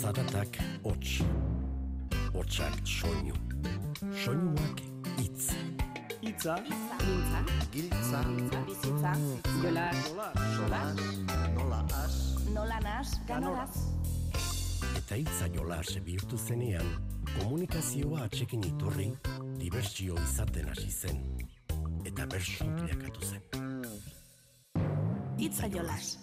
Zaratak hots, hotsak soinu, soinuak itz. Itza, Giltza, Giltza, bizitza, jola, sola, nola as, nola nas, ganoraz. Eta hitza jolas bihurtu zenean, komunikazioa atxekin iturri, dibertsio izaten hasi zen. Eta bersu bilakatu zen. Itza jolas.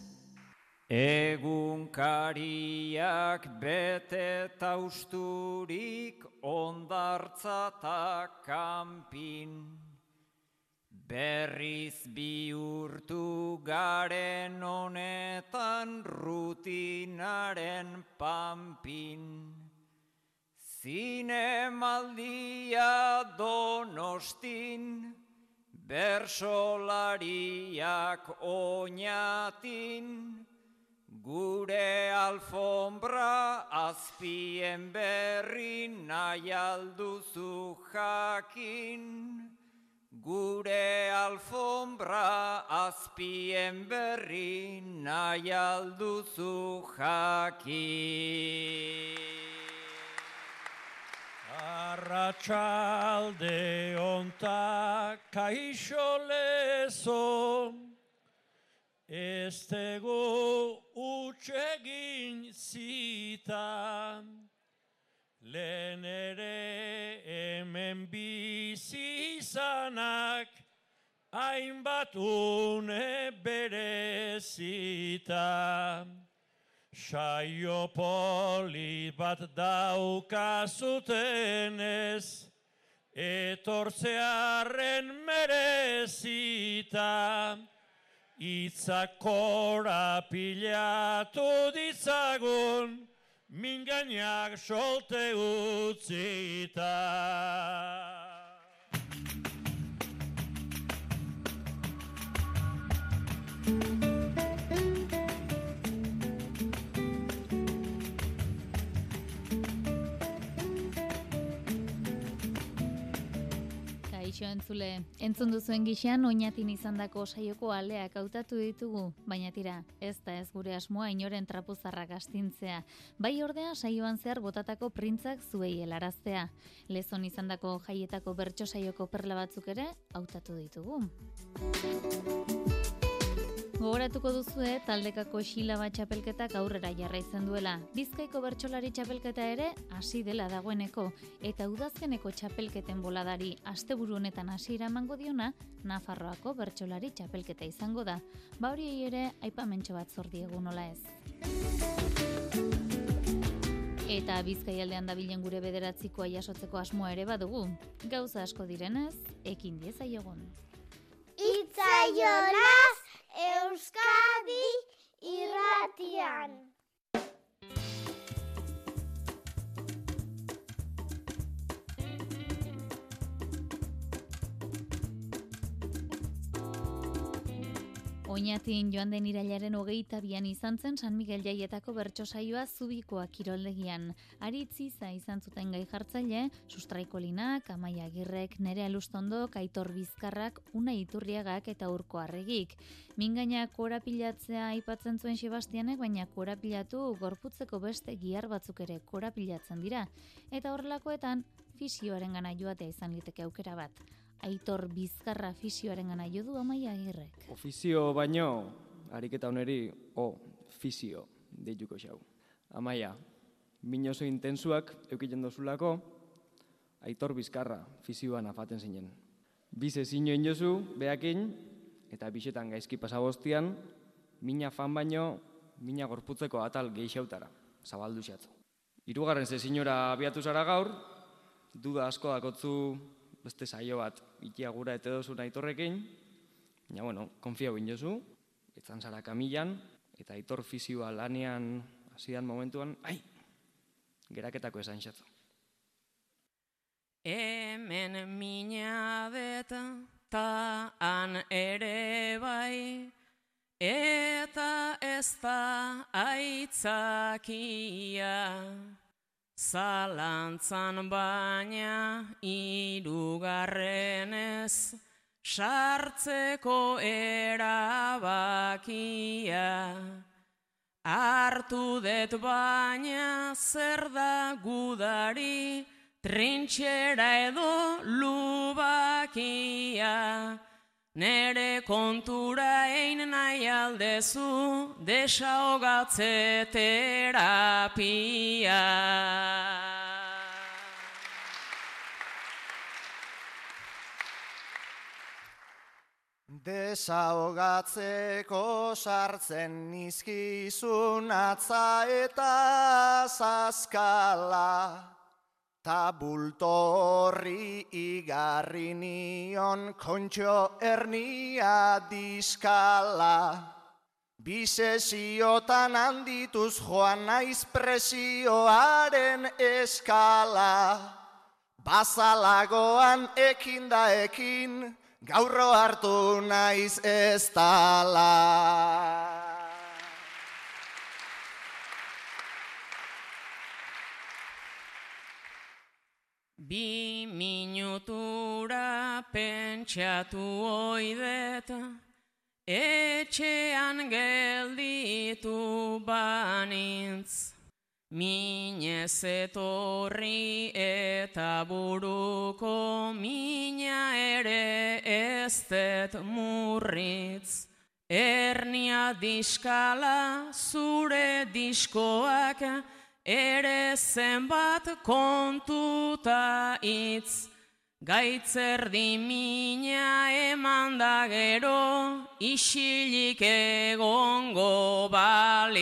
Egunkariak bete tausturik ondartza ta kanpin. Berriz bihurtu garen honetan rutinaren pampin. Zinemaldia donostin, bersolariak oinatin, Gure alfombra azpien berri nahi alduzu jakin. Gure alfombra azpien berri nahi alduzu jakin. Arratxalde onta kaixo lezo, ez tego utxegin zita, lehen ere hemen bizi izanak, hainbat une berezita. Saio poli bat daukazutenez, etortzearen merezita, itzak korapilatu ditzagun, mingainak solte utzita. Kaixo entzule, entzun duzuen gixean oinatin izandako saioko aleak hautatu ditugu, baina tira, ez da ez gure asmoa inoren trapuzarrak astintzea. Bai ordea saioan zehar botatako printzak zuei helaraztea. Lezon izandako jaietako bertso saioko perla batzuk ere hautatu ditugu. Gogoratuko duzue taldekako xilaba txapelketak aurrera jarraitzen duela. Bizkaiko bertsolari txapelketa ere hasi dela dagoeneko eta udazkeneko txapelketen boladari asteburu honetan hasiera emango diona Nafarroako bertsolari txapelketa izango da. Ba horiei ere aipamentxo bat zor diegu nola ez. Eta bizkaialdean dabilen gure bederatzikoa jasotzeko asmoa ere badugu. Gauza asko direnez, ekin diezaiogun. Itzaiolas Euskadi irratian. Oinatin joan den irailaren hogeita bian izan zen San Miguel Jaietako bertso saioa zubikoa kiroldegian. Aritziza izan zuten gai jartzaile, sustraiko linak, amaia agirrek, nere alustondo, kaitor bizkarrak, una iturriagak eta urko arregik. Mingaina korapilatzea aipatzen zuen Sebastianek, baina korapilatu gorputzeko beste gihar batzuk ere korapilatzen dira. Eta horrelakoetan, fisioaren gana joatea izan liteke aukera bat. Aitor bizkarra fisioaren gana jo du amaia agirrek. Ofizio baino, ariketa honeri, o, fizio, deituko xau. Amaia, min oso intensuak eukiten dozulako, aitor bizkarra fizioan afaten zinen. Bize zinioin jozu, behakin, eta bisetan gaizki pasabostian, mina fan baino, mina gorputzeko atal geixautara, zabaldu xatzu. Hirugarren ze zinora abiatu zara gaur, duda asko dakotzu beste saio bat ikia gura ete dozu aitorrekin, baina bueno, konfia bin jozu, etzan zara kamilan, eta aitor fizioa lanean hasidan momentuan, ai, geraketako esan xatzu. Hemen mina beta, ta han ere bai, eta ez da aitzakia. Zalantzan baina irugarrenez, sartzeko erabakia. Artu det baina zer da gudari, trintxera edo lubakia. Nere kontura ein nahi aldezu, desahogatze terapia. Desahogatzeko sartzen nizkizun atza eta zazkala. Ta bulto horri igarri nion kontxo ernia diskala. Bisesiotan handituz joan naiz presioaren eskala. Bazalagoan ekin da ekin, gaurro hartu naiz ez tala. Bi minutura pentsatu oidet, etxean gelditu banintz. Minez etorri eta buruko mina ere ez det murritz. Ernia diskala zure diskoak ere zenbat kontuta itz. Gaitzer di mina eman da gero, isilik egongo balitz.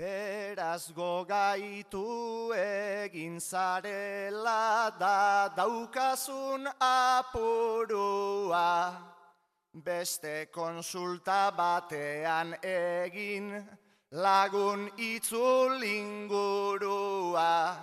Beraz gogaitu egin zarela da daukazun apurua. Beste konsulta batean egin lagun itzulingurua.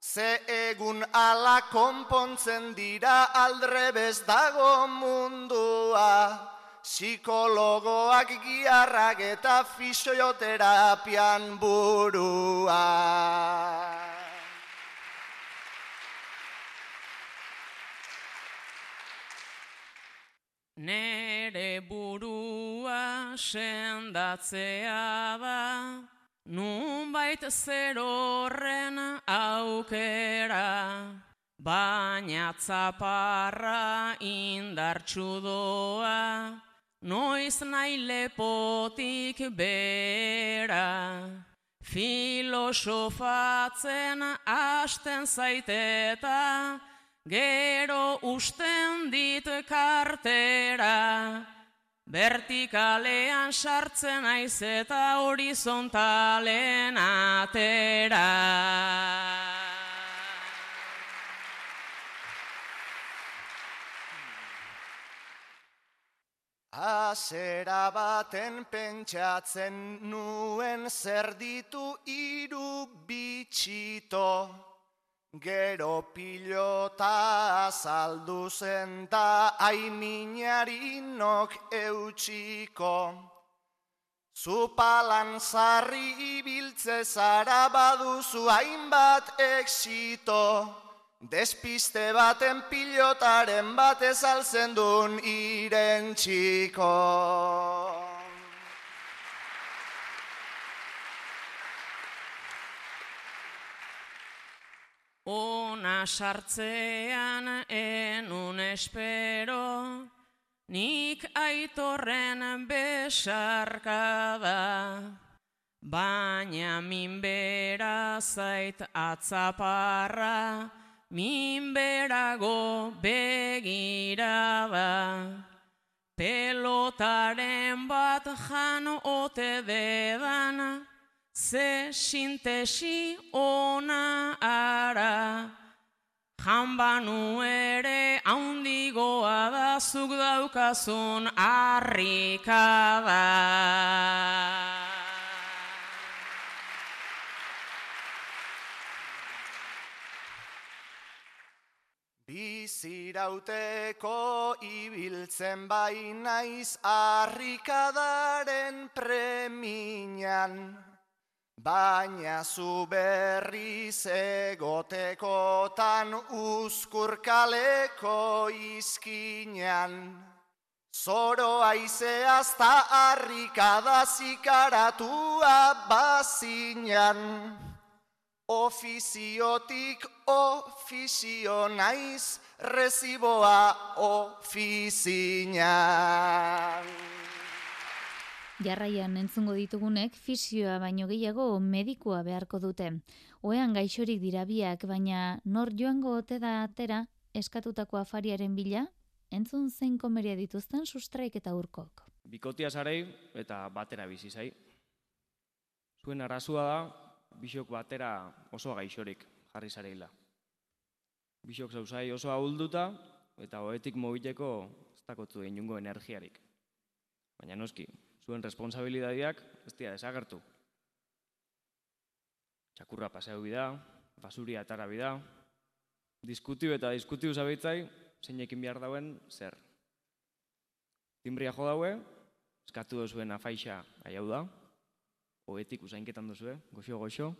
Ze egun ala konpontzen dira aldrebez dago mundua. Psikologoak giarrak eta fisioterapian burua. Nere burua sendatzea da, nunbait zer horren aukera. Baina tzaparra indartsu doa, noiz nahi lepotik bera. Filosofatzen hasten zaiteta, gero usten dit kartera. Vertikalean sartzen aiz eta horizontalen atera. Azera baten pentsatzen nuen zer ditu iru bitxito. Gero pilota azaldu zen da aiminarinok eutxiko. Zupalan zarri ibiltze zara baduzu hainbat exito. Despiste baten pilotaren batez altzen duen iren txiko. Ona sartzean enun espero, nik aitorren besarkada. Baina min bera zait atzaparra, min berago begiraba. Pelotaren bat jan ote dedan, ze sintesi ona ara. Janbanu ere haundigoa da zuk daukazun harrikada. Bizirauteko ibiltzen bai naiz harrikadaren preminan. Baina zu berriz egotekotan uzkurkaleko izkinan. Zoro aizeaz ta harrikada zikaratua bazinan. Ofiziotik ofizio naiz, reziboa ofizinan. Jarraian entzungo ditugunek fisioa baino gehiago medikua beharko dute. Oean gaixorik dira biak, baina nor joango ote da atera eskatutako afariaren bila? Entzun zein komeria dituzten sustraik eta urkok. Bikotia zarei eta batera bizi zai. Zuen arazua da, bisok batera oso gaixorik jarri zareila. Bisok zauzai oso ahulduta eta hoetik mobileko ez dakotzu inungo energiarik. Baina noski, zuen responsabilidadiak ez dira desagertu. Txakurra paseu bida, basuria atara bida, diskutiu eta diskutiu zabitzai, zeinekin behar dauen zer. Timbria jo daue, eskatu duzuen afaixa aiau da, hoetik usainketan duzue, goxo-goxo,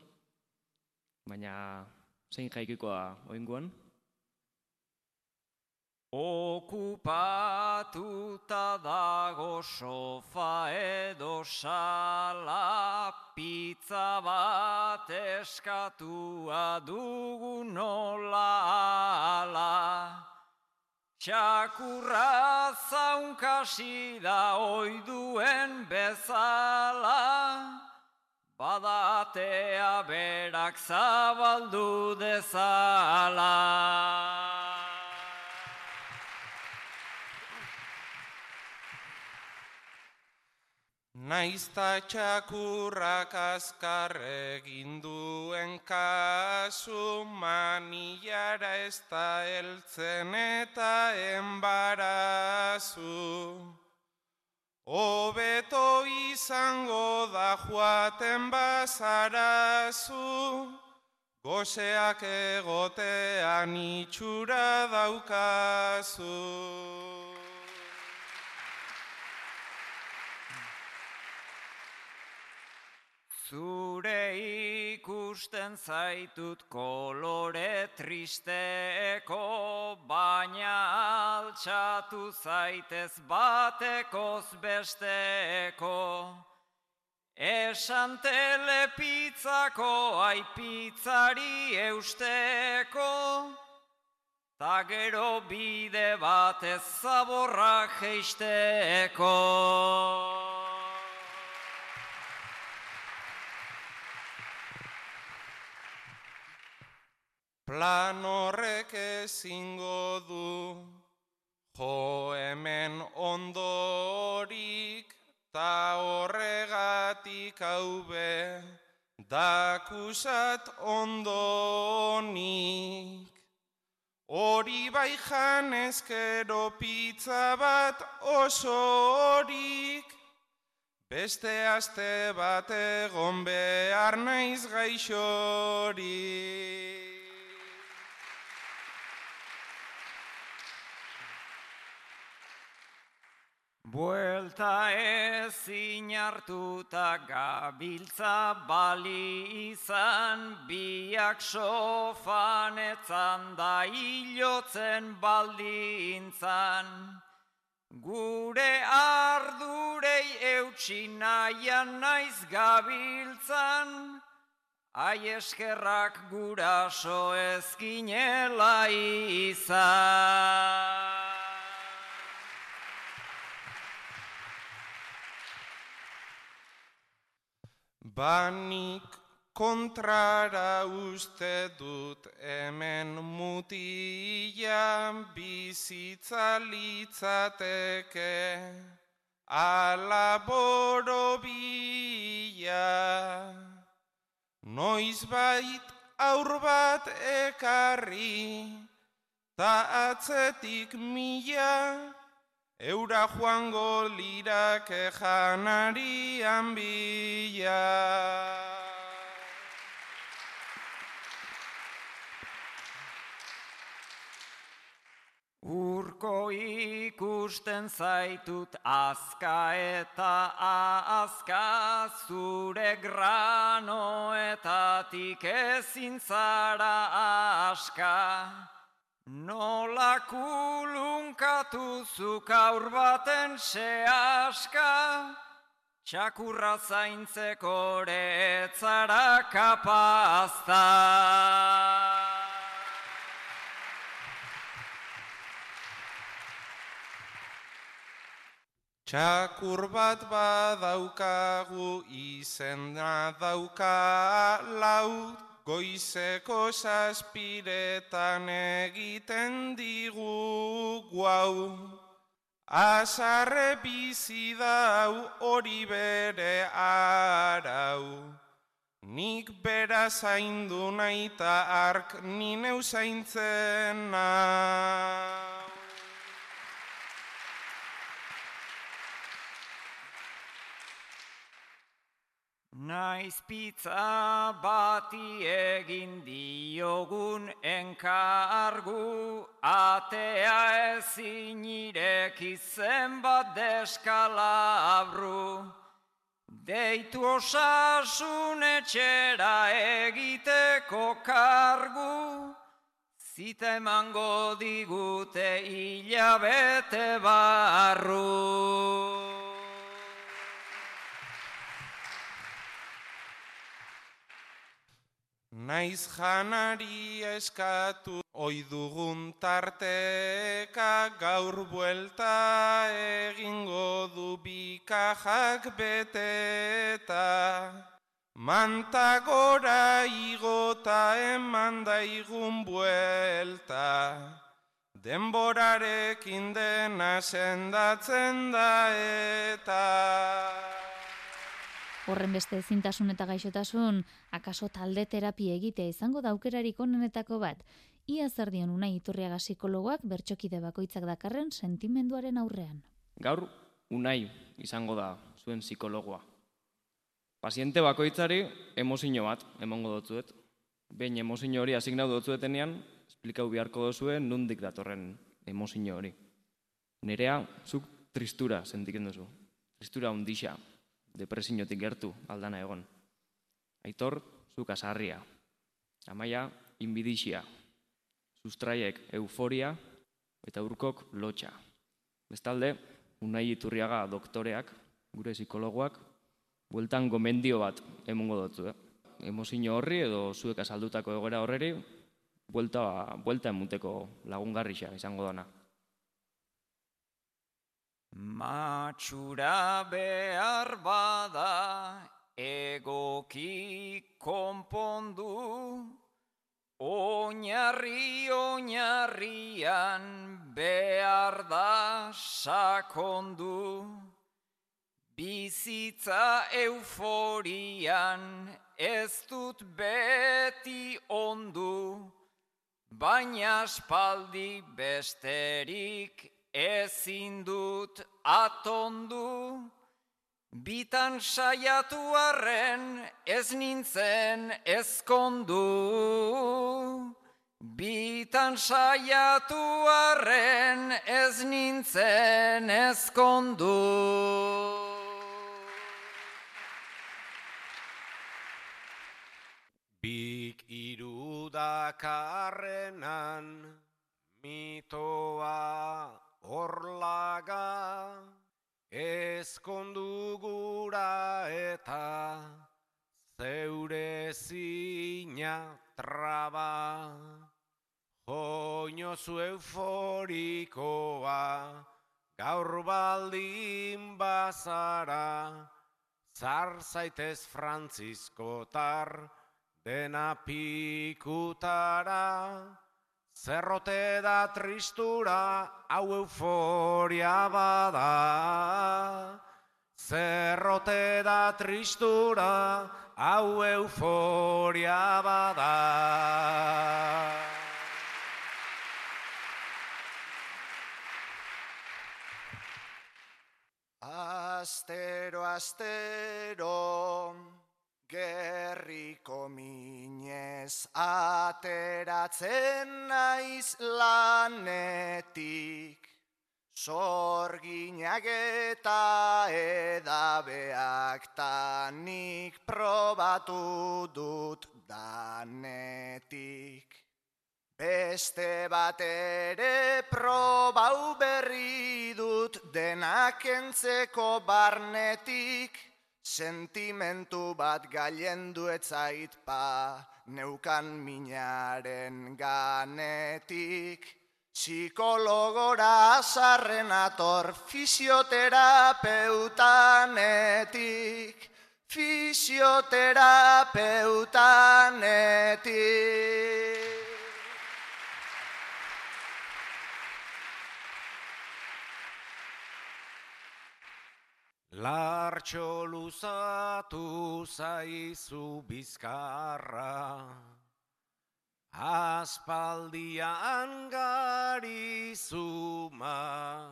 baina zein jaikikoa oinguan? Okupatuta dago sofa edo sala, pizza bat eskatua dugu nola ala. Txakurra zaunkasi da oiduen bezala, badatea berak zabaldu dezala. Naizta txakurrak azkar egin duen kasu, manilara ez da eltzen eta enbarazu. Obeto izango da joaten bazarazu, goseak egotean itxura daukazu. Zure ikusten zaitut kolore tristeko, baina altxatu zaitez batekoz besteko. Esan telepitzako aipitzari eusteko, ta gero bide batez zaborra geisteko. Plan horrek ezingo du, jo hemen ondorik, ta horregatik haube, dakusat ondonik. Hori bai janezkero pizza bat oso horik, beste aste bat egon behar naiz gaixorik. Buelta ezin hartuta gabiltza bali izan, biak sofan etzan da hilotzen baldintzan. Gure ardurei eutxi nahian naiz gabiltzan, ai eskerrak guraso ezkinela izan. Banik kontrara uste dut hemen mutila bizitza litzateke ala borobila. Noiz bait aur bat ekarri ta atzetik mila Eura joango lirake janarian bila. Urko Urko ikusten zaitut azka eta azka zure granoetatik ezin zara aska. Nola kulunkatu zuk aur baten se aska, txakurra zaintzeko retzara kapazta. Txakur bat badaukagu izena dauka lau, goizeko saspiretan egiten digu guau. Azarre bizi dau hori bere arau, nik bera zaindu nahi ark nineu zaintzen nau. Naiz pizza bati egin diogun enkargu, atea ezin irekitzen bat deskalabru. Deitu osasun etxera egiteko kargu, zita emango digute hilabete barru. Naiz janari eskatu oi dugun tarteka gaur buelta egingo du bikajak beteta. Manta gora igota eman daigun buelta. Denborarekin dena sendatzen da eta. Horren beste ezintasun eta gaixotasun, akaso talde terapia egitea izango da aukerarik onenetako bat. Ia zer dion unai iturriaga psikologoak bertxokide bakoitzak dakarren sentimenduaren aurrean. Gaur, unai izango da zuen psikologoa. Paziente bakoitzari emozio bat emongo dotzuet. Behin emozio hori asignau dotzuetenean, esplikau beharko dozuen nundik datorren emozio hori. Nerea, zuk tristura sentiken duzu. Tristura ondixa, depresiotik gertu aldana egon. Aitor, zuk asarria. Amaia, inbidixia. Sustraiek euforia eta urkok lotxa. Bestalde, unai iturriaga doktoreak, gure psikologoak, bueltan gomendio bat emongo dutzu. Eh? Emozio horri edo zuek asaldutako egoera horreri, buelta, buelta emuteko lagungarrixa izango dana. Matxura behar bada egoki konpondu, oinarri oinarrian behar da sakondu. Bizitza euforian ez dut beti ondu, baina espaldi besterik ezin dut atondu, bitan saiatu arren ez nintzen ezkondu. Bitan saiatu arren ez nintzen ezkondu. Bik irudakarrenan mitoa orlaga ezkondu gura eta zeure zina traba. Joinozu euforikoa gaur baldin bazara zar zaitez frantziskotar dena pikutara Zerrote da tristura, hau euforia bada. Zerrote da tristura, hau euforia bada. Astero, astero, gerriko minez ateratzen naiz lanetik. Zorginak eta edabeak tanik probatu dut danetik. Beste bat ere probau berri dut denak entzeko barnetik, sentimentu bat gailendu etzait pa neukan minaren ganetik. Psikologora azarren ator fisioterapeutanetik, fisioterapeutanetik. Lartxo luzatu zaizu bizkarra, aspaldian gari zuma,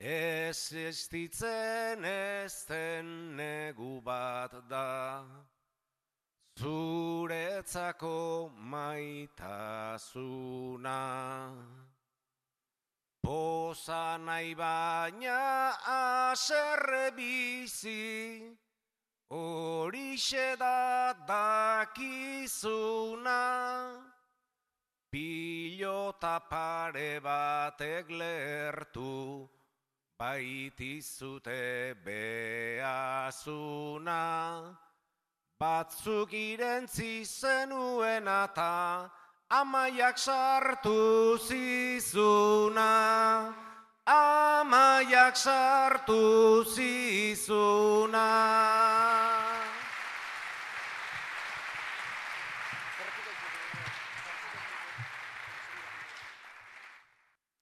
ez estitzen ezten negu bat da, zuretzako maitasuna. Poza nahi baina aserre bizi, horixe da dakizuna. Pilota pare batek lertu, baitizute beazuna. Batzuk irentzi zenuen eta, amaiak sartu zizuna, amaiak sartu zizuna.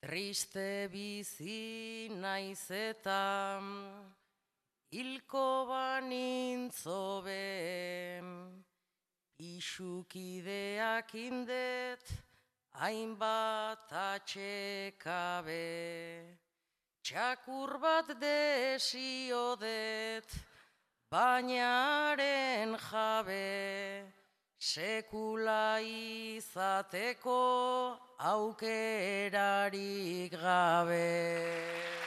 Triste bizi naiz eta hilko banintzo Isukideak indet, hainbat atxekabe. Txakur bat desiodet, bainaren jabe. Sekula izateko aukerarik gabe.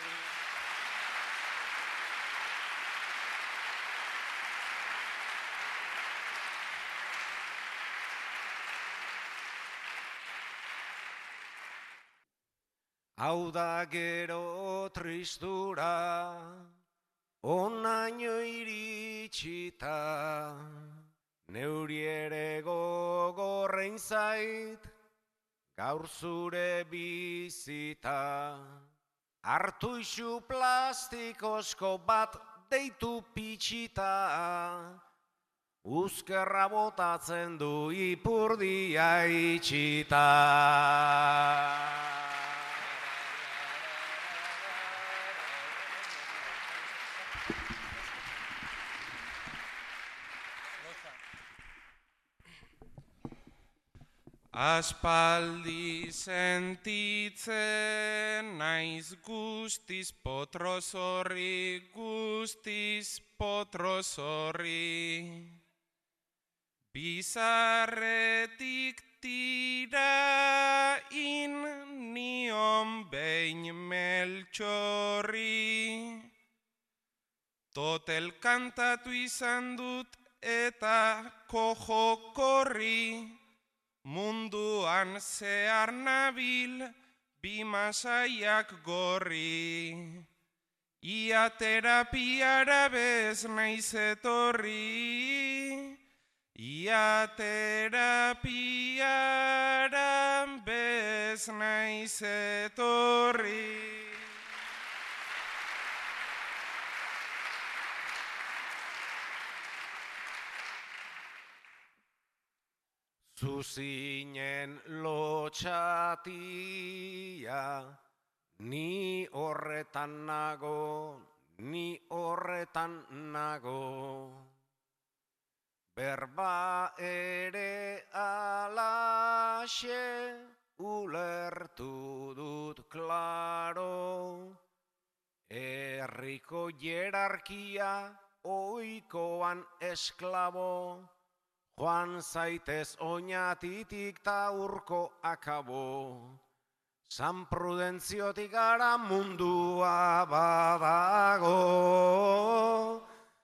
Hau da gero tristura, onaino iritsita, neuri ere gogorrein zait, gaur zure bizita. Artu isu plastikosko bat deitu pitxita, uzkerra botatzen du ipurdia itxita. Aspaldi sentitzen naiz guztiz potrozorri, guztiz potrozorri. Bizarretik tira in nion behin meltxorri. Totel kantatu izan dut eta kojo korri. Munduan zehar nabil bimasaiak gorri. Ia terapiara bez naiz etorri. Ia terapiara bez naiz etorri. Zuzinen lotxatia, ni horretan nago, ni horretan nago. Berba ere alaxe, ulertu dut klaro. Herriko jerarkia, oikoan esklabo. Joan zaitez oinatitik ta urko akabo, San Prudentziotik gara mundua badago.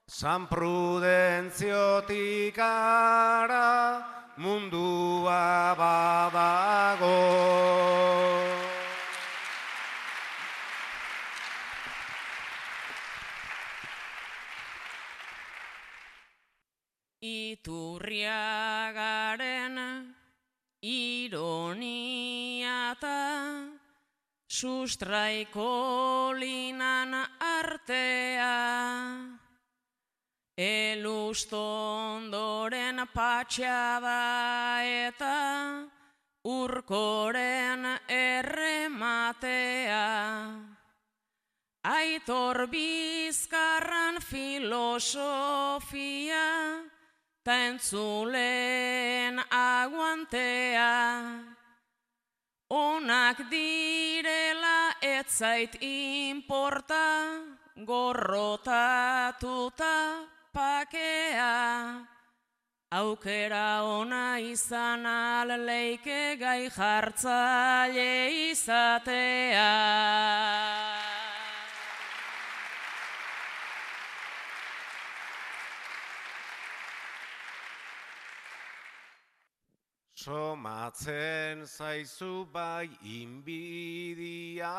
San Prudentziotik gara mundua badago. Iturriagaren ironia eta sustraiko linan artea. Elustondoren patxada eta urkoren errematea. Aitor bizkarran filosofia, ta entzulen aguantea. Onak direla etzait inporta, gorrotatuta pakea. Aukera ona izan aleleike gai jartzaile izatea. Somatzen zaizu bai inbidia,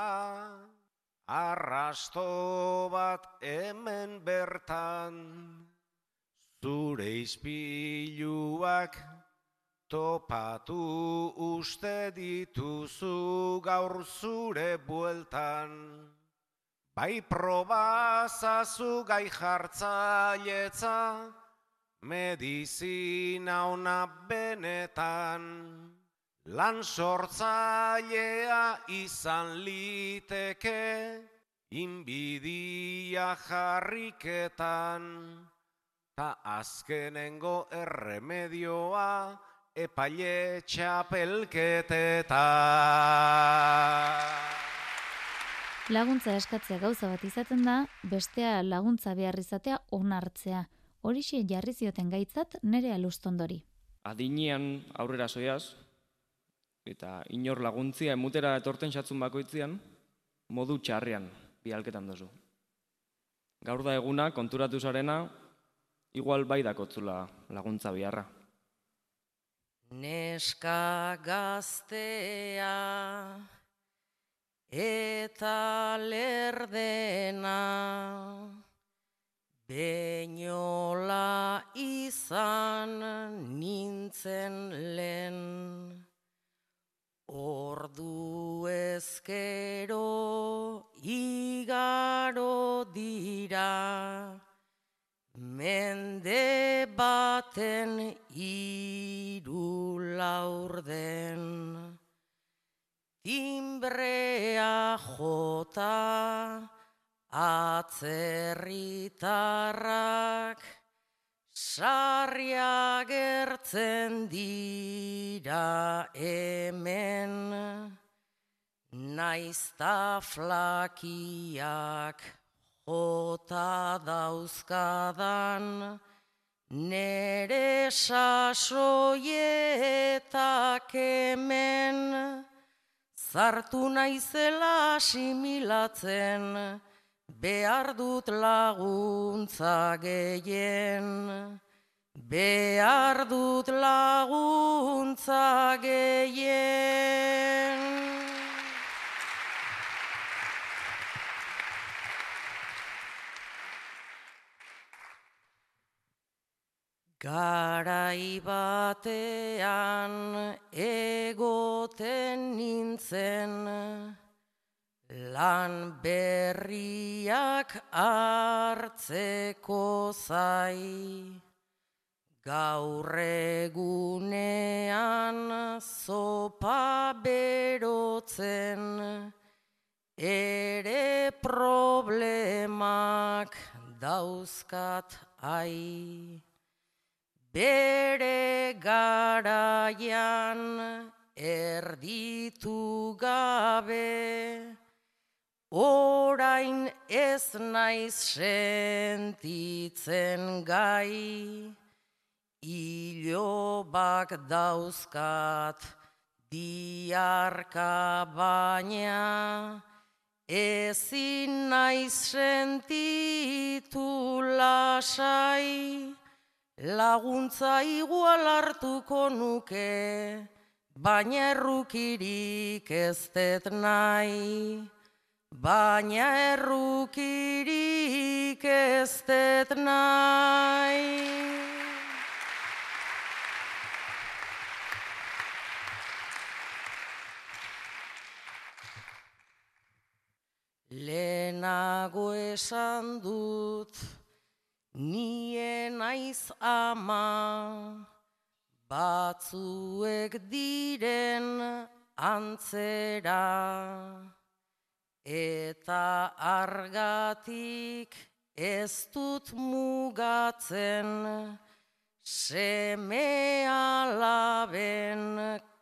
arrasto bat hemen bertan, zure izpiluak topatu uste dituzu gaur zure bueltan. Bai probazazu gai jartzaietza, medizina ona benetan. Lan sortzailea izan liteke, inbidia jarriketan. Ta azkenengo erremedioa, epaile txapelketetan. Laguntza eskatzea gauza bat izaten da, bestea laguntza behar izatea onartzea. Horixe jarri zioten gaitzat nere alustondori. Adinean aurrera soiaz, eta inor laguntzia emutera etorten xatzun bakoitzian, modu txarrean bialketan dozu. Gaur da eguna, konturatu zarena, igual bai dakotzula laguntza biharra. Neska gaztea eta lerdena Beinola izan nintzen lehen Ordu ezkero igaro dira Mende baten iru laurden. Timbrea jota atzerritarrak sarria gertzen dira hemen naizta flakiak jota dauzkadan. Nere sasoietak hemen zartu naizela asimilatzen behar dut laguntza gehien, behar dut laguntza gehien. Garai batean egoten nintzen, Lan berriak hartzeko zai, gaur egunean zopa berotzen, ere problemak dauzkat ai. Bere garaian erditu gabe, Orain ez naiz sentitzen gai, ilobak dauzkat diarka baina ezin naiz sentitu lasai laguntza igual hartuko nuke baina errukirik ez dut nahi. Baina errukirik ez dut nahi Lehenago esan dut, nien aiz ama, batzuek diren antzera, eta argatik ez dut mugatzen, seme alaben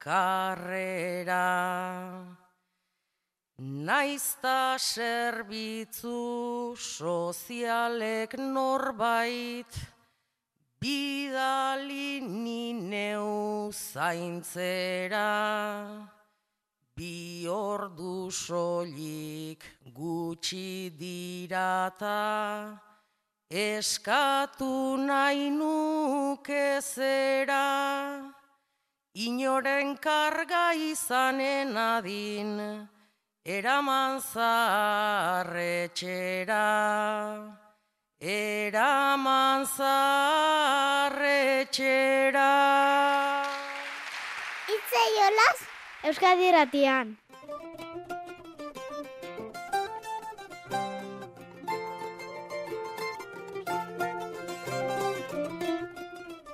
karrera. Naizta zerbitzu sozialek norbait bidali ni neu zaintzera. Bi ordu soilik gutxi dirata eskatu nahi nuke zera. Inoren karga izanen adin eraman zarretxera, eraman zarretxera. Itzei olaz, Euskadi Ratian.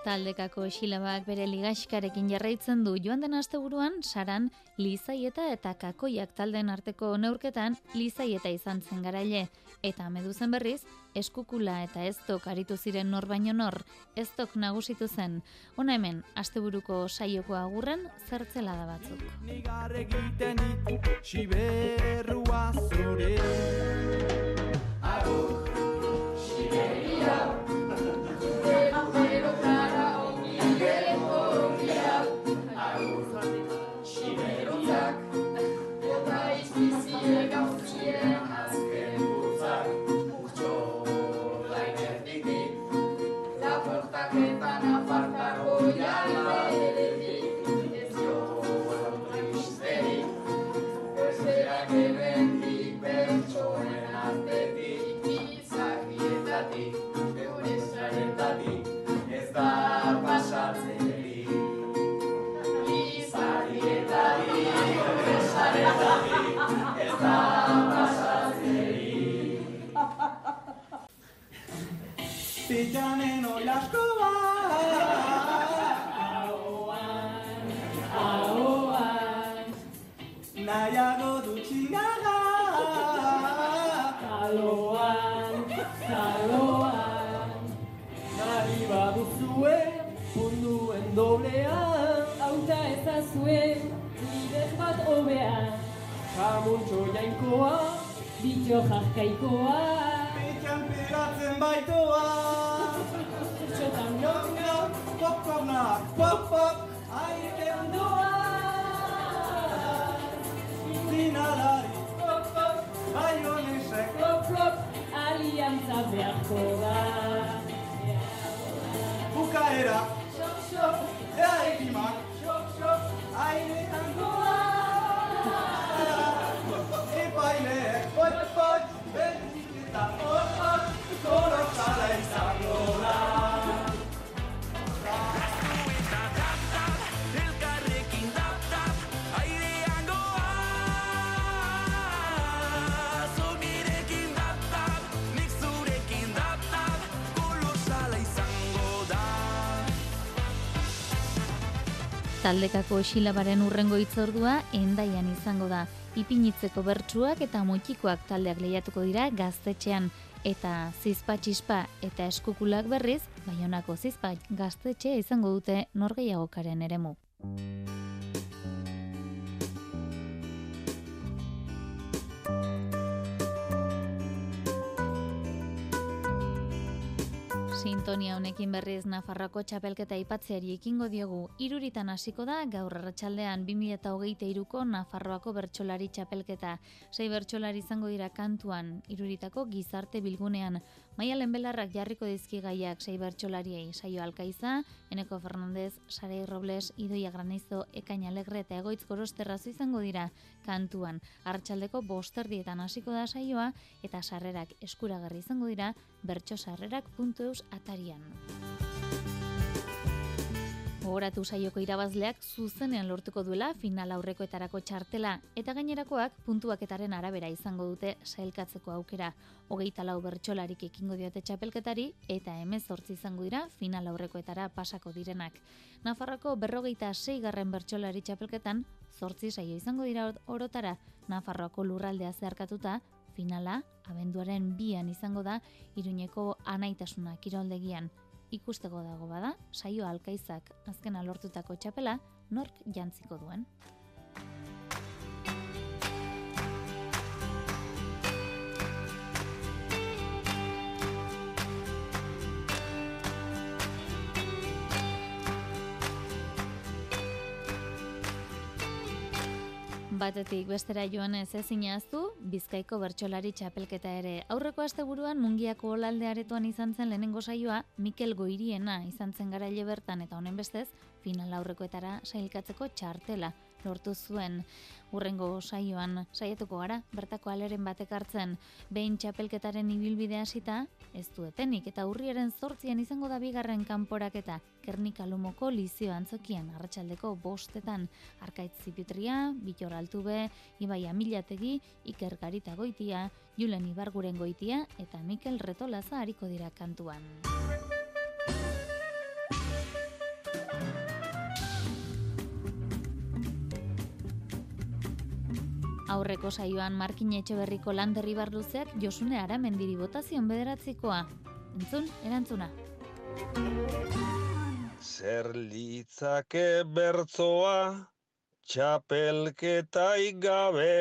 Taldekako esilabak bere ligaxkarekin jarraitzen du joan den asteburuan saran lizaieta eta kakoiak talden arteko neurketan lizaieta izan zen garaile. Eta meduzen berriz, eskukula eta ez aritu ziren nor baino nor, ez nagusitu zen. Hona hemen, asteburuko saioko agurren zertzela da batzuk. Nigar egiten zure Agur, Pitzanen taldekako esilabaren urrengo itzordua endaian izango da. Ipinitzeko bertsuak eta mutikoak taldeak lehiatuko dira gaztetxean eta zizpatxispa eta eskukulak berriz, baionako zizpat gaztetxe izango dute norgeiagokaren eremu. Honekin berriz Nafarroako txapelketa ipatzeari ekingo diogu. Iruritan hasiko da gaur arratsaldean 2023ko Nafarroako bertsolari txapelketa. Sei bertsolari izango dira kantuan Iruritako gizarte bilgunean. Maialen Belarrak jarriko dizki gaiak sei bertsolariei. Saio Alkaiza, Eneko Fernandez, Sarei Robles, Idoia Granizo, Ekain Alegre eta Egoitz Gorosterrazu izango dira kantuan. Arratsaldeko bosterdietan hasiko da saioa eta sarrerak eskuragarri izango dira bertsosarrerak.eus atarian. Gogoratu saioko irabazleak zuzenean lortuko duela final aurrekoetarako txartela eta gainerakoak puntuaketaren arabera izango dute sailkatzeko aukera. Hogeita lau bertsolarik ekingo diote txapelketari eta emezortzi izango dira final aurrekoetara pasako direnak. Nafarroko berrogeita sei garren bertsolari txapelketan zortzi saio izango dira orotara Nafarroako lurraldea zeharkatuta finala abenduaren bian izango da Iruñeko anaitasuna kiroldegian ikusteko dago bada, saio alkaizak azkena lortutako txapela nork jantziko duen. Batetik bestera joan ez ezinaztu, Bizkaiko bertsolari txapelketa ere. Aurreko asteburuan Mungiako olalde aretoan izan zen lehenengo saioa Mikel Goiriena izan zen garaile bertan eta honen bestez final aurrekoetara sailkatzeko txartela lortu zuen. Urrengo saioan saiatuko gara, bertako aleren batek hartzen, behin txapelketaren ibilbidea hasita, ez du etenik eta urriaren zortzian izango da bigarren kanporaketa, Kernika Lumoko lizio antzokian, arratsaldeko bostetan, Arkaitz Zipitria, Bitor Altube, Ibai Amilategi, Iker Garita Goitia, Julen Ibarguren Goitia eta Mikel Retolaza hariko dira kantuan. Aurreko saioan Markin Etxeberriko landerri barluzeak Josune Aramendiri botazion bederatzikoa. Entzun, erantzuna. Zer litzake bertzoa txapelketai gabe.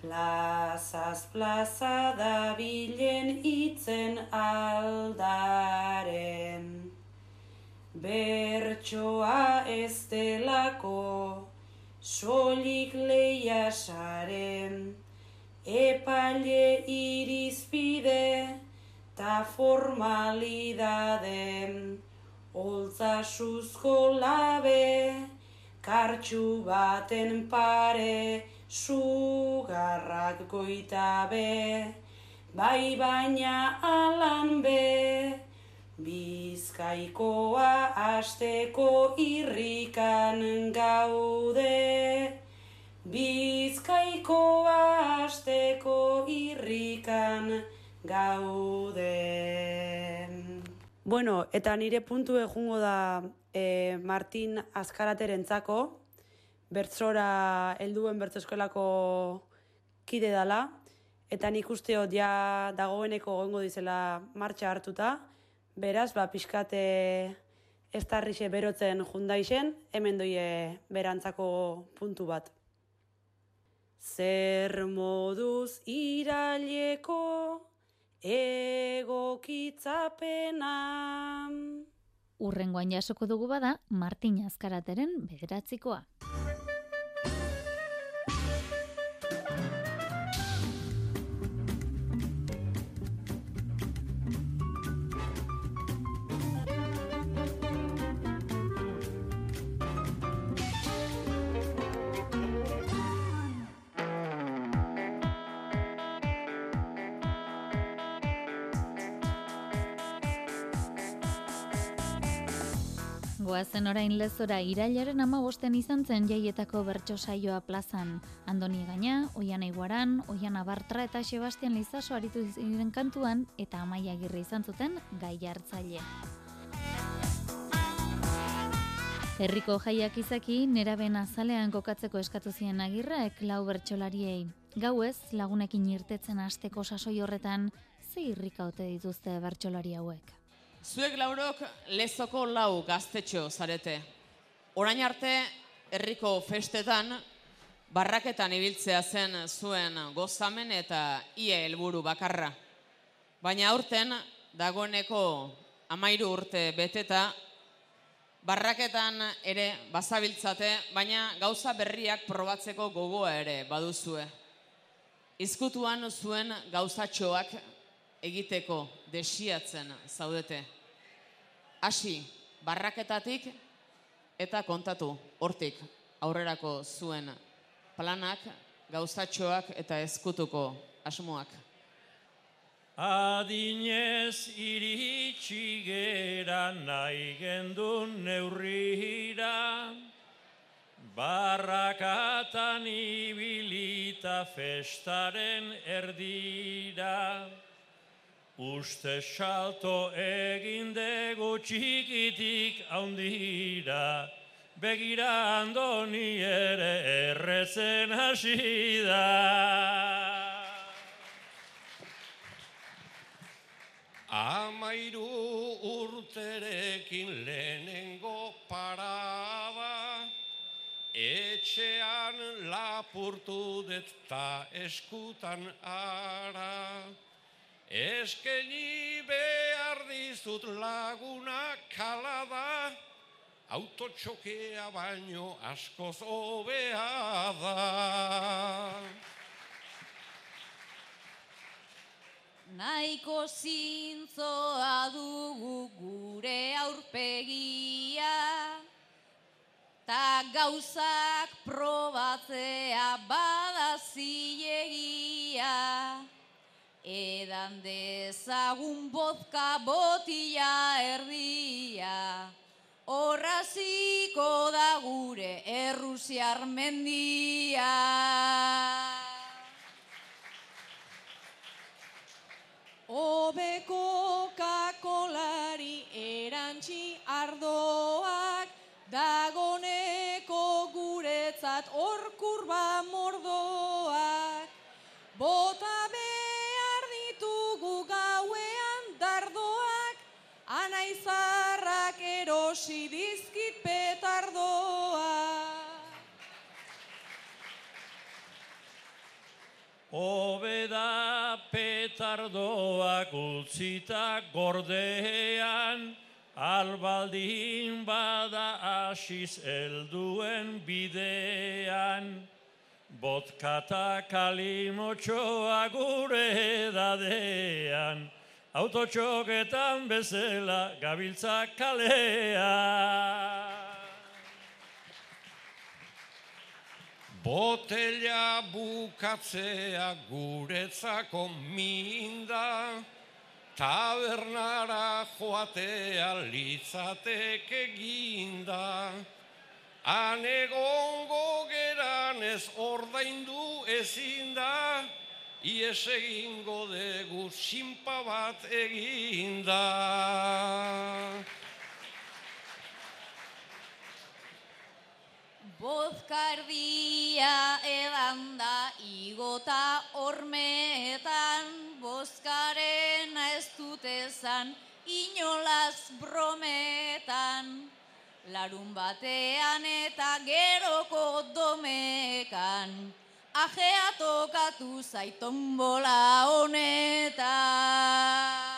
Plazaz plaza da bilen itzen aldaren. Bertsoa ez delako solik leia saren, epaile irizpide ta formalidade, holtza suzko labe, kartxu baten pare, sugarrak goitabe, bai baina alan be, Bizkaikoa asteko irrikan gaude. Bizkaikoa asteko irrikan gaude. Bueno, eta nire puntu egungo da e, Martin Azkaraterentzako, bertzora helduen bertzeskolako kide dala, eta nik usteot ja dagoeneko gongo dizela martxa hartuta, Beraz, ba, pixkate ez tarrixe berotzen jundaixen, hemen doie berantzako puntu bat. Zer moduz iraileko egokitzapena. Urrengoan jasoko dugu bada, Martin Azkarateren bederatzikoa. Goazen orain lezora irailaren ama bosten izan zen jaietako bertso saioa plazan. Andoni Gaina, Oian Eiguaran, Oian Abartra eta Sebastian Lizaso aritu ziren kantuan eta amaia girri izan zuten gai hartzaile. Herriko jaiak izaki, neraben azalean kokatzeko eskatu ziren agirrek lau bertsolariei. Gauez, lagunekin irtetzen hasteko sasoi horretan, ze irrika ote dituzte bertsolari hauek. Zuek laurok lezoko lau gaztetxo zarete. Orain arte, herriko festetan, barraketan ibiltzea zen zuen gozamen eta ia helburu bakarra. Baina aurten, dagoeneko amairu urte beteta, barraketan ere bazabiltzate, baina gauza berriak probatzeko gogoa ere baduzue. Izkutuan zuen gauzatxoak egiteko desiatzen zaudete. Hasi, barraketatik eta kontatu, hortik, aurrerako zuen planak, gauzatxoak eta ezkutuko asmoak. Adinez iritsi gera nahi gendun neurrira, barrakatan ibilita festaren erdira. Uste salto egin dugu txikitik haundira, begira andoni ere errezen hasi da. Amairu urterekin lehenengo parada, etxean lapurtu dut ta eskutan ara. Eskeni behar dizut laguna kalada, autotxokea baino askoz hobea da. Naiko zintzoa dugu gure aurpegia, ta gauzak probatzea bada zilegia. Edan dezagun bozka botila erdia, horraziko da gure errusiar mendia. Obeko kakolari erantzi ardoak, Obeda petardoak utzita gordean, albaldin bada asiz elduen bidean. Botkata kalimotxoa gure dadean, autotxoketan bezala gabiltza kalean. Botella bukatzea guretzako minda, tabernara joatea litzateke ginda. Han egongo geran ez ordaindu ezin da, ies egingo dugu simpa bat eginda. Bozkardia edan da igota hormetan, bozkaren ez dutezan inolaz brometan. Larun batean eta geroko domekan, ajea tokatu zaiton bola honetan.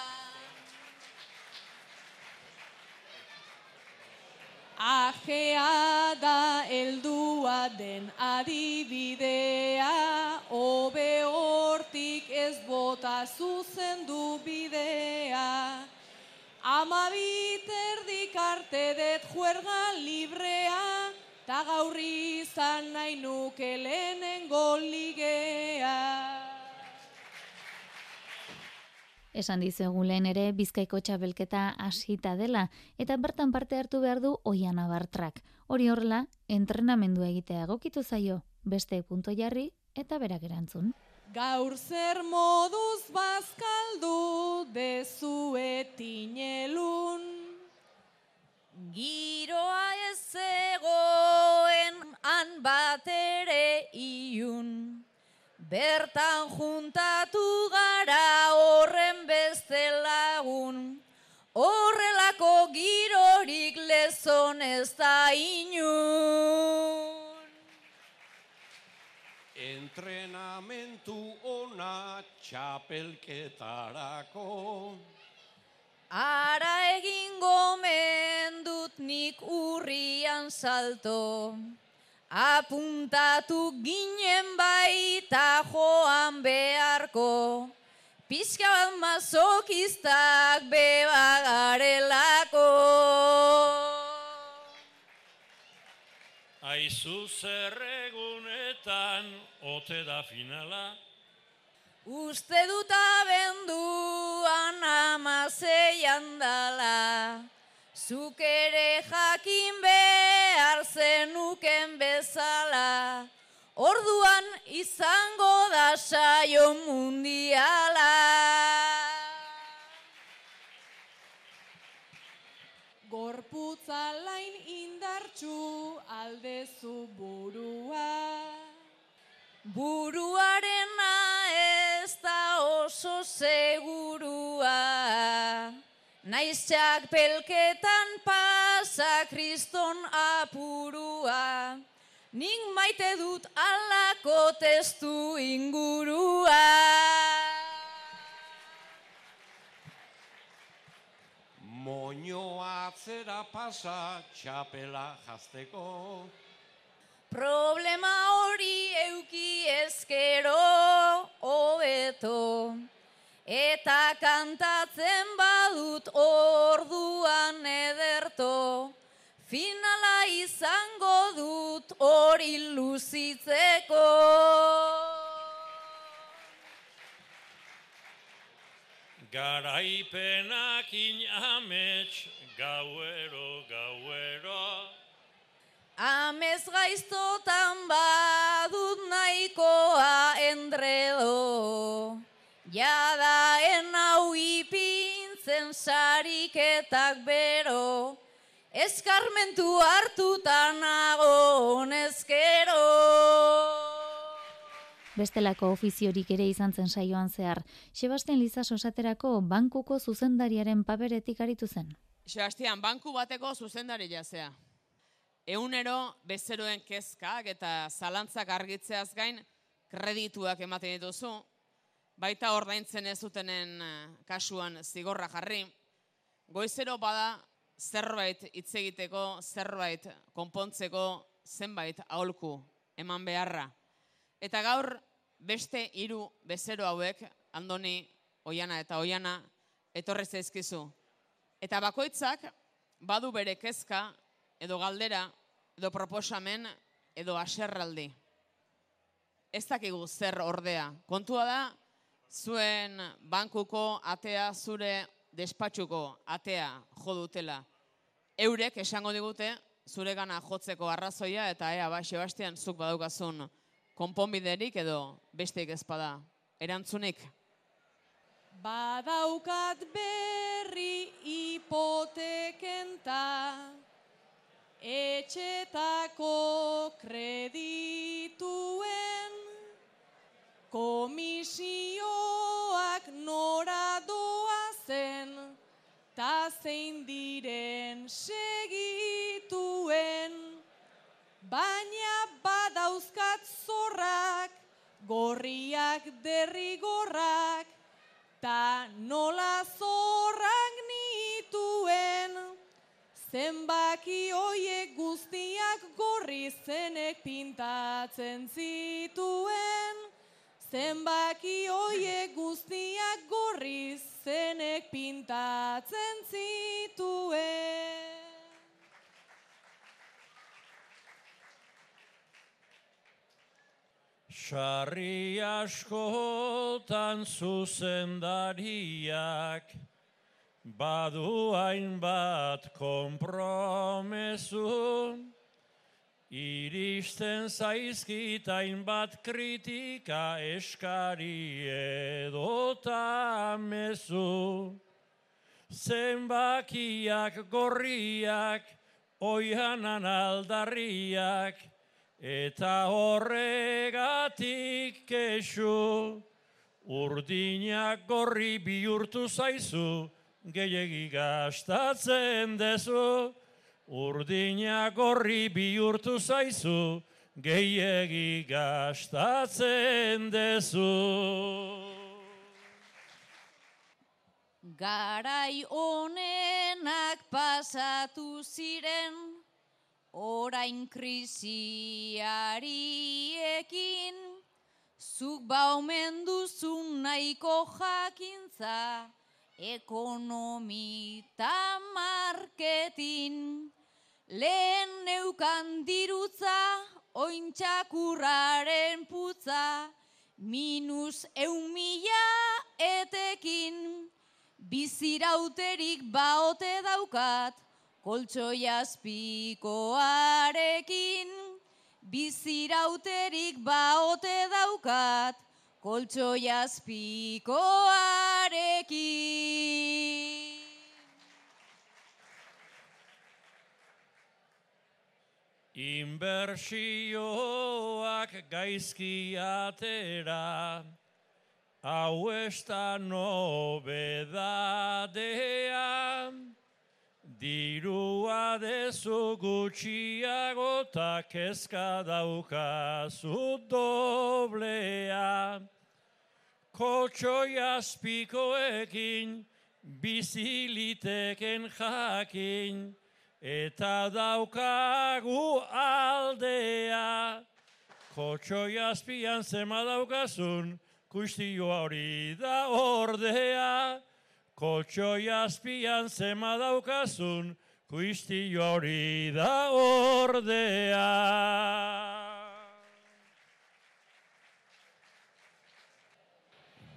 Den adibidea, hobe hortik ez bota zuzendu bidea. Amabit erdik arte det juerga librea, ta gaur izan nahi nuke lehenengo ligea. Esan dizuegu lehen ere Bizkaiko txabelketa hasita dela eta bertan parte hartu behar du Oian Abartrak. Hori horrela, entrenamendua egitea egokitu zaio, beste punto jarri eta berak erantzun. Gaur zer moduz bazkaldu dezuetinelun. Giroa ez zegoen han bat ere iun. Bertan juntatu gara horren beste lagun, horrelako girorik lezon ez da inun. Entrenamentu ona txapelketarako, Ara egin gomen dut nik urrian salto. Apuntatu ginen baita joan beharko. Pizka bat mazokistak bebagarelako. Aizu zerregunetan ote da finala. Uste dut abenduan amaseian dala. Zuk ere jakin behar zenuken bezala. Orduan izango da saio mundiala. Gorputza lain indartxu aldezu burua. Buruarena ez da oso segurua. Naizak pelketan pasa kriston apurua. Nik maite dut alako testu ingurua. Moño atzera pasa txapela jazteko. Problema hori euki ezkero hobeto. Eta kantatzen badut orduan ederto. Finala izango dut hori luzitzeko. Garaipenak inamets gauero, gauero. Amez gaiztotan badut nahikoa endredo. Jada ipintzen sariketak bero. Eskarmentu hartutan nago honezkero. Bestelako ofiziorik ere izan zen saioan zehar. Sebastian Lizas osaterako bankuko zuzendariaren paperetik aritu zen. Sebastian, banku bateko zuzendari jazea. Eunero bezeroen kezkak eta zalantzak argitzeaz gain kredituak ematen dituzu, baita ordaintzen ez zutenen eh, kasuan zigorra jarri. Goizero bada zerbait hitz egiteko, zerbait konpontzeko zenbait aholku eman beharra. Eta gaur beste hiru bezero hauek, Andoni, Oiana eta Oiana, etorre zaizkizu. Eta bakoitzak badu bere kezka edo galdera edo proposamen edo aserraldi. Ez dakigu zer ordea. Kontua da, zuen bankuko atea zure despatxuko atea jo dutela. Eurek esango digute zure gana jotzeko arrazoia eta ea ba, Sebastian, zuk badaukazun konponbiderik edo besteik ezpada erantzunik. Badaukat berri hipotekenta etxetako kredituen komisioak nora doazen ta zein diren segituen. Baina badauzkat zorrak gorriak derrigorrak ta nola zorrak nituen. Zenbaki hoiek guztiak gorri zenek pintatzen zituen zenbaki hoiek guztiak gorri zenek pintatzen zituen. Sarri askotan zuzendariak badu hainbat kompromesu iristen zaizkit hainbat kritika eskari edota mezu zenbakiak gorriak oianan aldarriak Eta horregatik kesu, urdinak gorri bihurtu zaizu, gehiegi gastatzen dezu. Urdinak gorri bihurtu zaizu, gehiegi gastatzen dezu. Garai honenak pasatu ziren, orain krisiariekin, zuk baumen duzun nahiko jakintza, ekonomi eta marketin. Lehen neukan dirutza, ointxakurraren putza, minus eun mila etekin. Bizirauterik baote daukat, koltsoi azpikoarekin. Bizirauterik baote daukat, koltsoi Inbersioak gaizki atera, hau ez da nobedadea, dirua dezu gutxiago eta kezka daukazu doblea. Kotxoi azpikoekin, biziliteken jakin, eta daukagu aldea. Kotxoi azpian zema daukazun, kustio hori da ordea. Kotxoi azpian zema daukazun, kustio hori da ordea.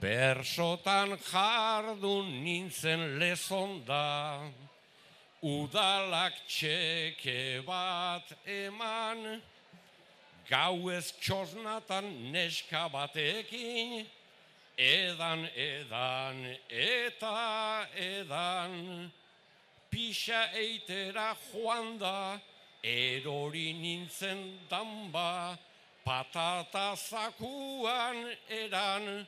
Bersotan jardun nintzen lezonda, udalak txeke bat eman, gau ez txosnatan neska batekin, edan, edan, eta edan, pixa eitera joan da, erori nintzen danba, patata zakuan eran,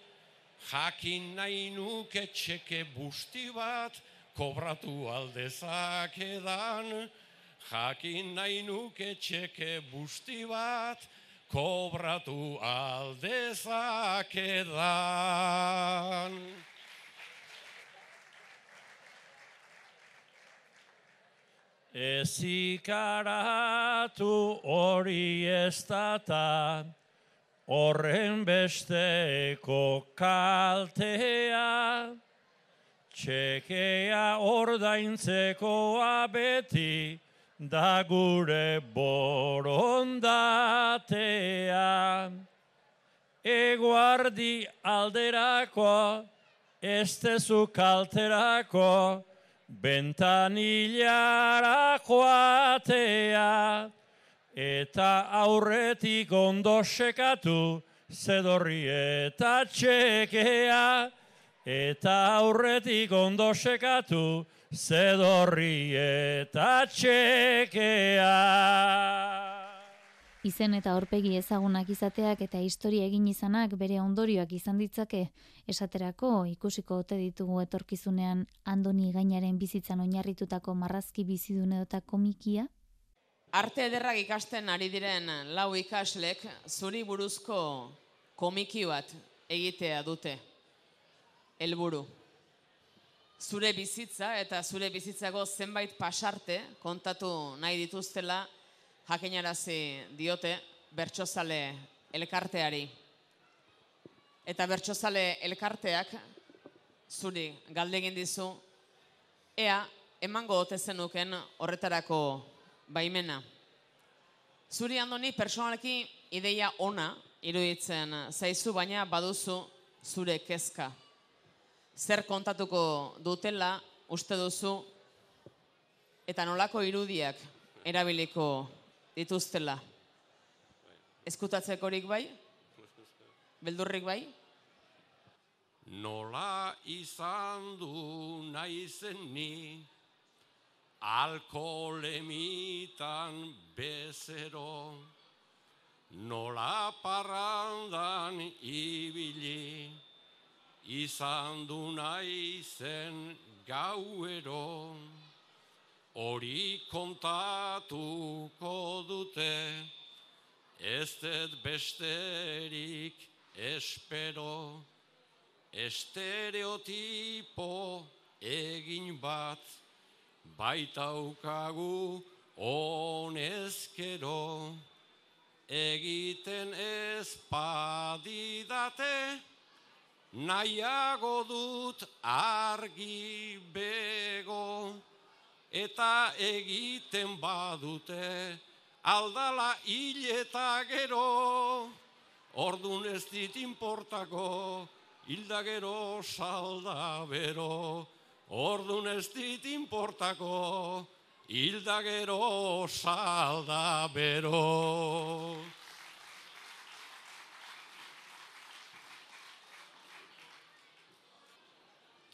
jakin nahi nuke txeke busti bat, kobratu aldezakedan, jakin nahi nuke txeke busti bat, kobratu aldezakedan. Ezikaratu hori ez data, horren besteko kaltea, txekea ordaintzekoa beti, da gure borondatea. Eguardi alderako, ez tezu kalterako, bentanilara joatea, eta aurretik ondo sekatu, zedorri eta txekea, eta aurretik ondo sekatu, zedorri eta txekea. Izen eta aurpegi ezagunak izateak eta historia egin izanak bere ondorioak izan ditzake, esaterako ikusiko ote ditugu etorkizunean Andoni Gainaren bizitzan oinarritutako marrazki bizidun eta komikia? Arte ederrak ikasten ari diren lau ikaslek zuri buruzko komiki bat egitea dute. Helburu. Zure bizitza eta zure bizitzako zenbait pasarte kontatu nahi dituztela jakinarazi diote bertsozale elkarteari. Eta bertsozale elkarteak zuri galde egin dizu ea emango ote zenuken horretarako baimena. Zuri andoni personalki ideia ona iruditzen zaizu baina baduzu zure kezka. Zer kontatuko dutela uste duzu eta nolako irudiak erabiliko dituztela. Ezkutatzekorik bai? Beldurrik bai? Nola izan du naizen ni, alkoholemitan bezero, nola parrandan ibili, izan du naizen gauero, hori kontatuko dute, ez dut besterik espero, estereotipo egin bat, baitaukagu honezkero, egiten ez padidate, nahiago dut argi bego, eta egiten badute, aldala hil eta gero, ordun ez dit importako, hilda gero salda bero, ordun ez dit importako, hilda gero salda bero.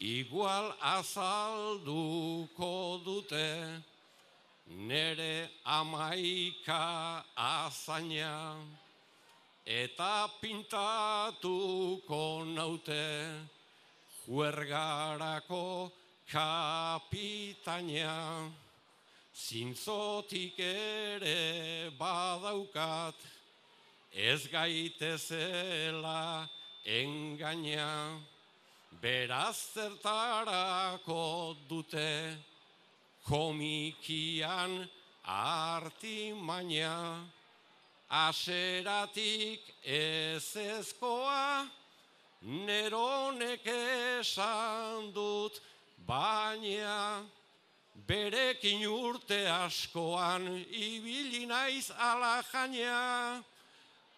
Igual azalduko dute, nere amaika azaina, eta pintatuko naute, juergarako kapitaina, zintzotik ere badaukat, ez gaitezela engaina, beraz zertarako dute, komikian artimaina, aseratik ez ezkoa, neronek esan dut baina, berekin urte askoan ibili naiz ala jaina,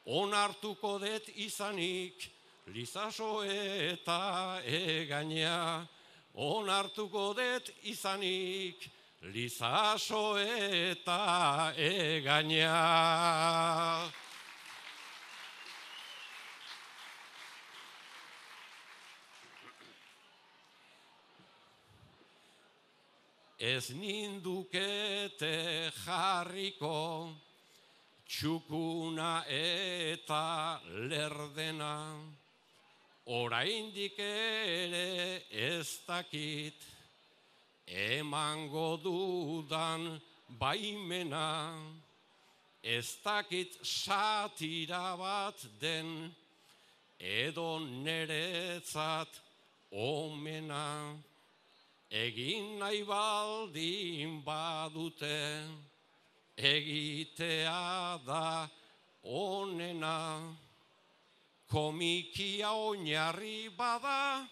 onartuko det izanik, lizaso eta egaina, onartuko det izanik, lizaso eta egaina. Ez nindukete jarriko, txukuna eta lerdena, oraindik ere ez dakit, emango dudan baimena, ez dakit satira bat den, edo neretzat omena, egin nahi baldin badute, egitea da onena, komikia oinarri bada,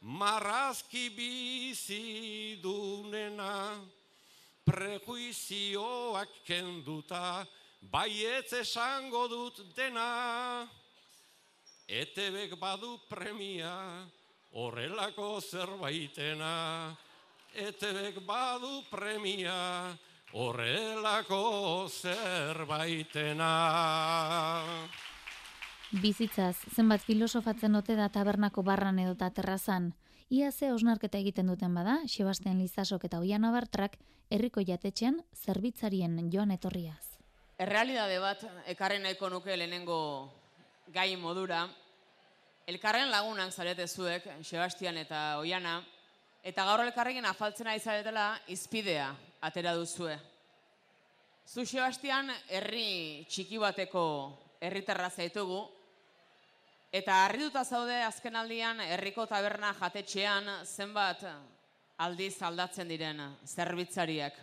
marrazki bizi dunena, prejuizioak kenduta, baietz esango dut dena, etebek badu premia, horrelako zerbaitena, etebek badu premia, horrelako zerbaitena. Bizitzaz, zenbat filosofatzen ote da tabernako barran edota terrazan, ia ze osnarketa egiten duten bada, Sebastian Lizasok eta Oian Abartrak, herriko jatetxean zerbitzarien joan etorriaz. Errealidade bat, ekarren nahiko nuke lehenengo gai modura, elkarren lagunak zarete zuek, Sebastian eta Oiana, eta gaur elkarrekin afaltzen ari zaretela izpidea atera duzue. Zu Sebastian herri txiki bateko herritarra zaitugu, eta harrituta zaude azkenaldian herriko taberna jatetxean zenbat aldiz aldatzen diren zerbitzariak.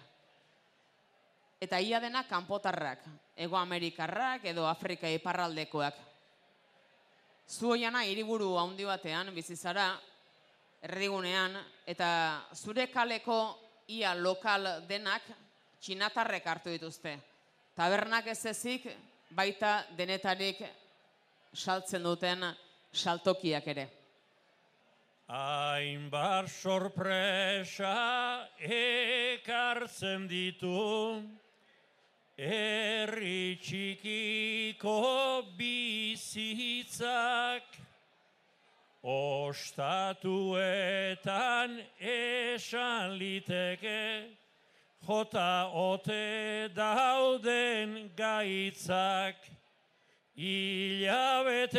Eta ia dena kanpotarrak, ego amerikarrak edo Afrika iparraldekoak. Zu oiana hiriburu handi batean bizizara, erdigunean, eta zure kaleko ia lokal denak txinatarrek hartu dituzte. Tabernak ez ezik, baita denetarik saltzen duten saltokiak ere. Hainbar sorpresa ekartzen ditu, herri txikiko bizitzak, ostatuetan esan liteke, jota ote dauden gaitzak, Ilabeterik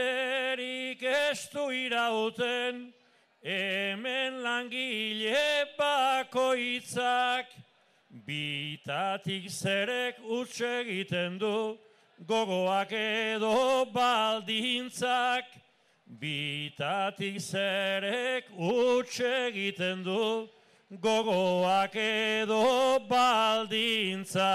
ez du irauten, hemen langile bakoitzak, bitatik zerek utxe egiten du, gogoak edo baldintzak, Bitatik zerek utxe egiten du, gogoak edo baldintza.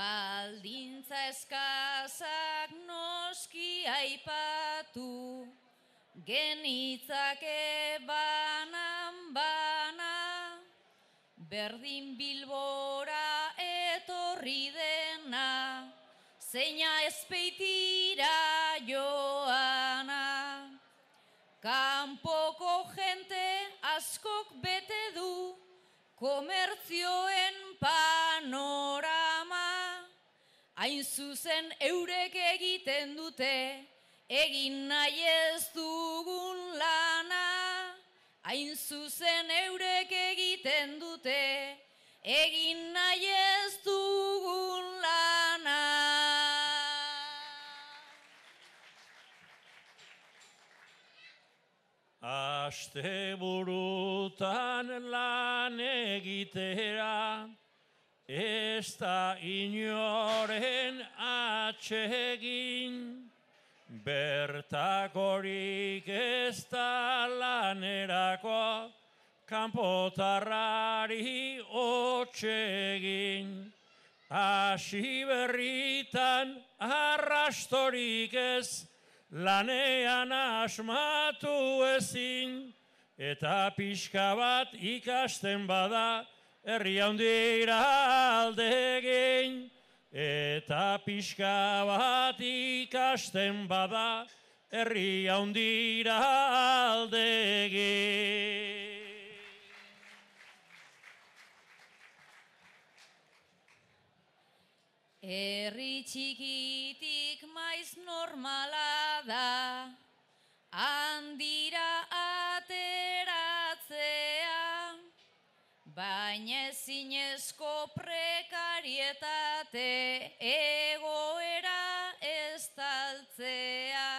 Baldintza eskazak noski aipatu, genitzake banan bana, berdin bilbora etorri dena, zeina ezpeitira joana. Kanpoko jente askok bete du, komertzioen panorama, hain zuzen eurek egiten dute, egin nahi ez dugun lana, hain zuzen eurek egiten dute, egin nahi ez dugun lana. Aste burutan lan egitera, ez da inoren atsegin, bertakorik ez da lanerako, kanpotarrari otxegin. Asi berritan arrastorik ez, lanean asmatu ezin, eta pixka bat ikasten bada, herri handira aldegin, eta pixka bat ikasten bada, herri handira aldegin. Herri txikitik maiz normala da, handira ateratzea, baina ezinezko prekarietate egoera ez taltzea.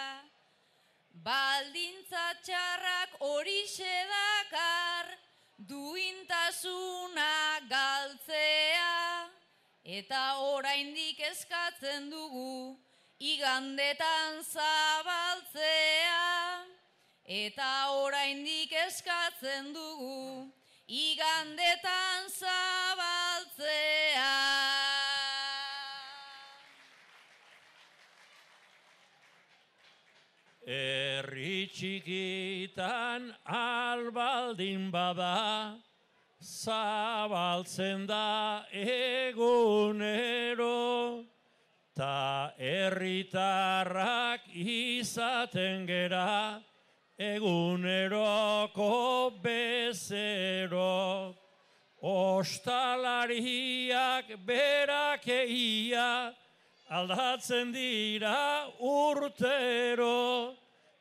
Baldintza txarrak horixe dakar, duintasuna galtzea. Eta oraindik eskatzen dugu igandetan zabaltzea. Eta oraindik eskatzen dugu igandetan zabaltzea. Herri txikitan albaldin bada, zabaltzen da egunero, ta herritarrak izaten gera, eguneroko bezero. Ostalariak berak eia, aldatzen dira urtero,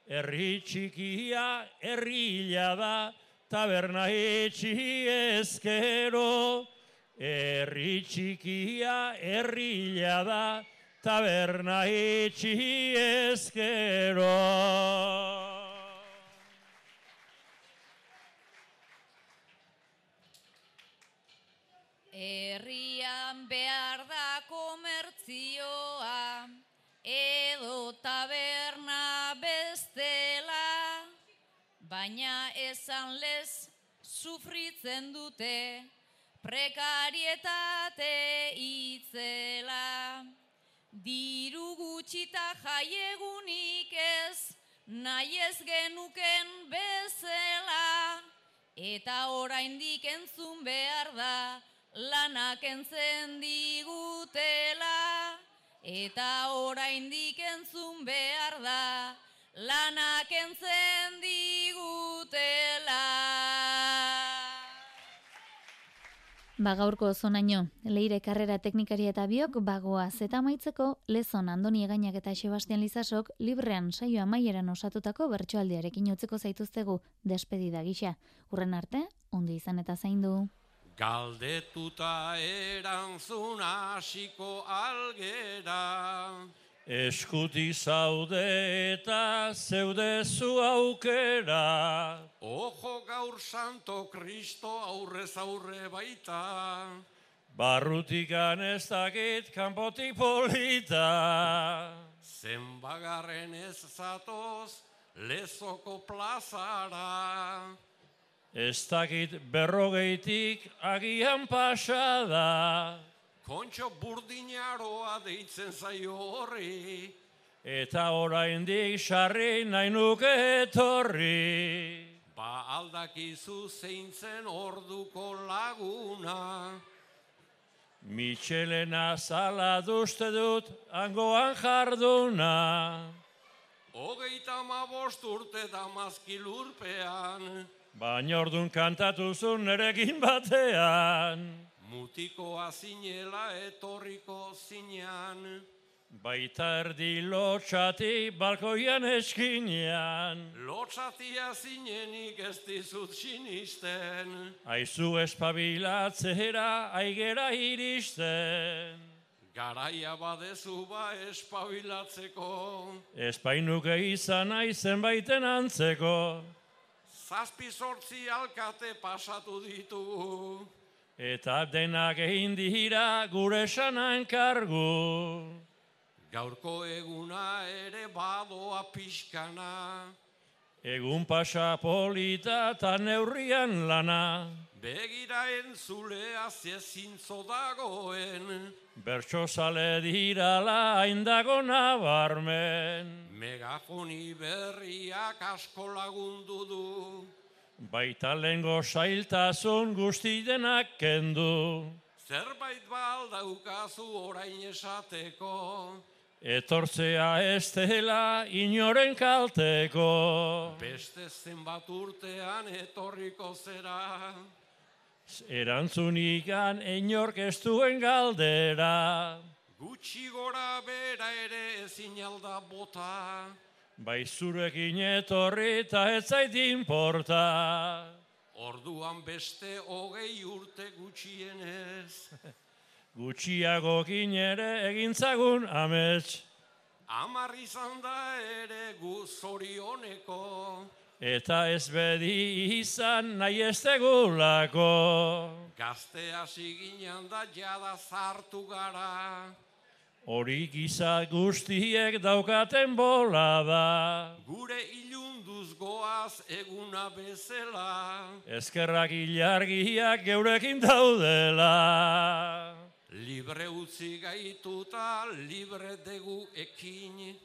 herri txikia herrila da, taberna etxi ezkero, herri txikia herrila da, taberna etxi ezkero. Herrian behar da komertzioa, edo taberna bestela, baina esan lez sufritzen dute, prekarietate itzela. Diru gutxita jaiegunik ez, nahi ez genuken bezela, eta oraindik entzun behar da, lanak entzen digutela, eta oraindik entzun behar da, lanak entzen digutela. Ba gaurko zonaino, leire karrera teknikaria eta biok bagoaz eta amaitzeko lezon Andoni Egainak eta Sebastian Lizasok librean saio amaieran osatutako bertsoaldiarekin utzeko zaituztegu despedida gisa. Urren arte, ondo izan eta zaindu. Galdetuta erantzun hasiko algera. Eskuti zaude eta zeudezu aukera. Ojo gaur santo Kristo aurrez aurre baita. Barrutikan ez dakit kanpotik polita. Zenbagarren ez zatoz lezoko plazara. Ez dakit berrogeitik agian pasada. Kontxo burdinaroa deitzen zaio horri. Eta oraindik sarri nahi nuke etorri. Ba aldakizu zeintzen orduko laguna. Michelena zala duzte dut angoan jarduna. Hogeita ma bost urte damazkilurpean. Baina ordun kantatu zuen nerekin batean. Mutikoa zinela etorriko zinean. Baita erdi lotxati balkoian eskinean. Lotxatia zinenik ez dizut sinisten. Aizu espabilatzera aigera iristen. Garaia badezu ba espabilatzeko. Espainuke izan aizen baiten antzeko. Zazpi sortzi alkate pasatu ditugu. Eta denak egin dira gure sanan kargu. Gaurko eguna ere badoa pixkana. Egun pasa polita eta neurrian lana. Begira entzulea zezintzo dagoen. Bertso sale dirala aindago nabarmen. Megafoni berriak asko lagundu du. Baita lengo sailtasun guzti denak kendu. Zerbait baldaukazu orain esateko. Etortzea ez dela inoren kalteko. Beste zenbat urtean etorriko zera. Erantzunikan inork ez duen galdera. Gutxi gora bera ere ezin alda bota. Bai zurekin etorri eta ez zait inporta. Orduan beste hogei urte gutxienez. Gutxiagokin ere egintzagun amets. Amar izan da ere gu zorioneko. Eta ez bedi izan nahi ez tegulako. Gazte hasi ginen da jada zartu gara. Hori giza guztiek daukaten bola da. Gure ilunduz goaz eguna bezala. Ezkerrak ilargiak geurekin daudela. Libre utzi gaituta, libre degu ekin.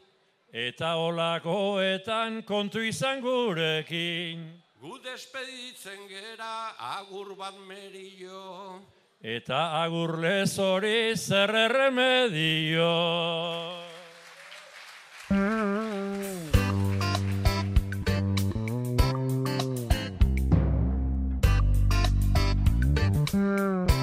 Eta olakoetan kontu izan gurekin. Gu despeditzen gera agur bat merio. Eta agur lez hori zer erremedio. Mm.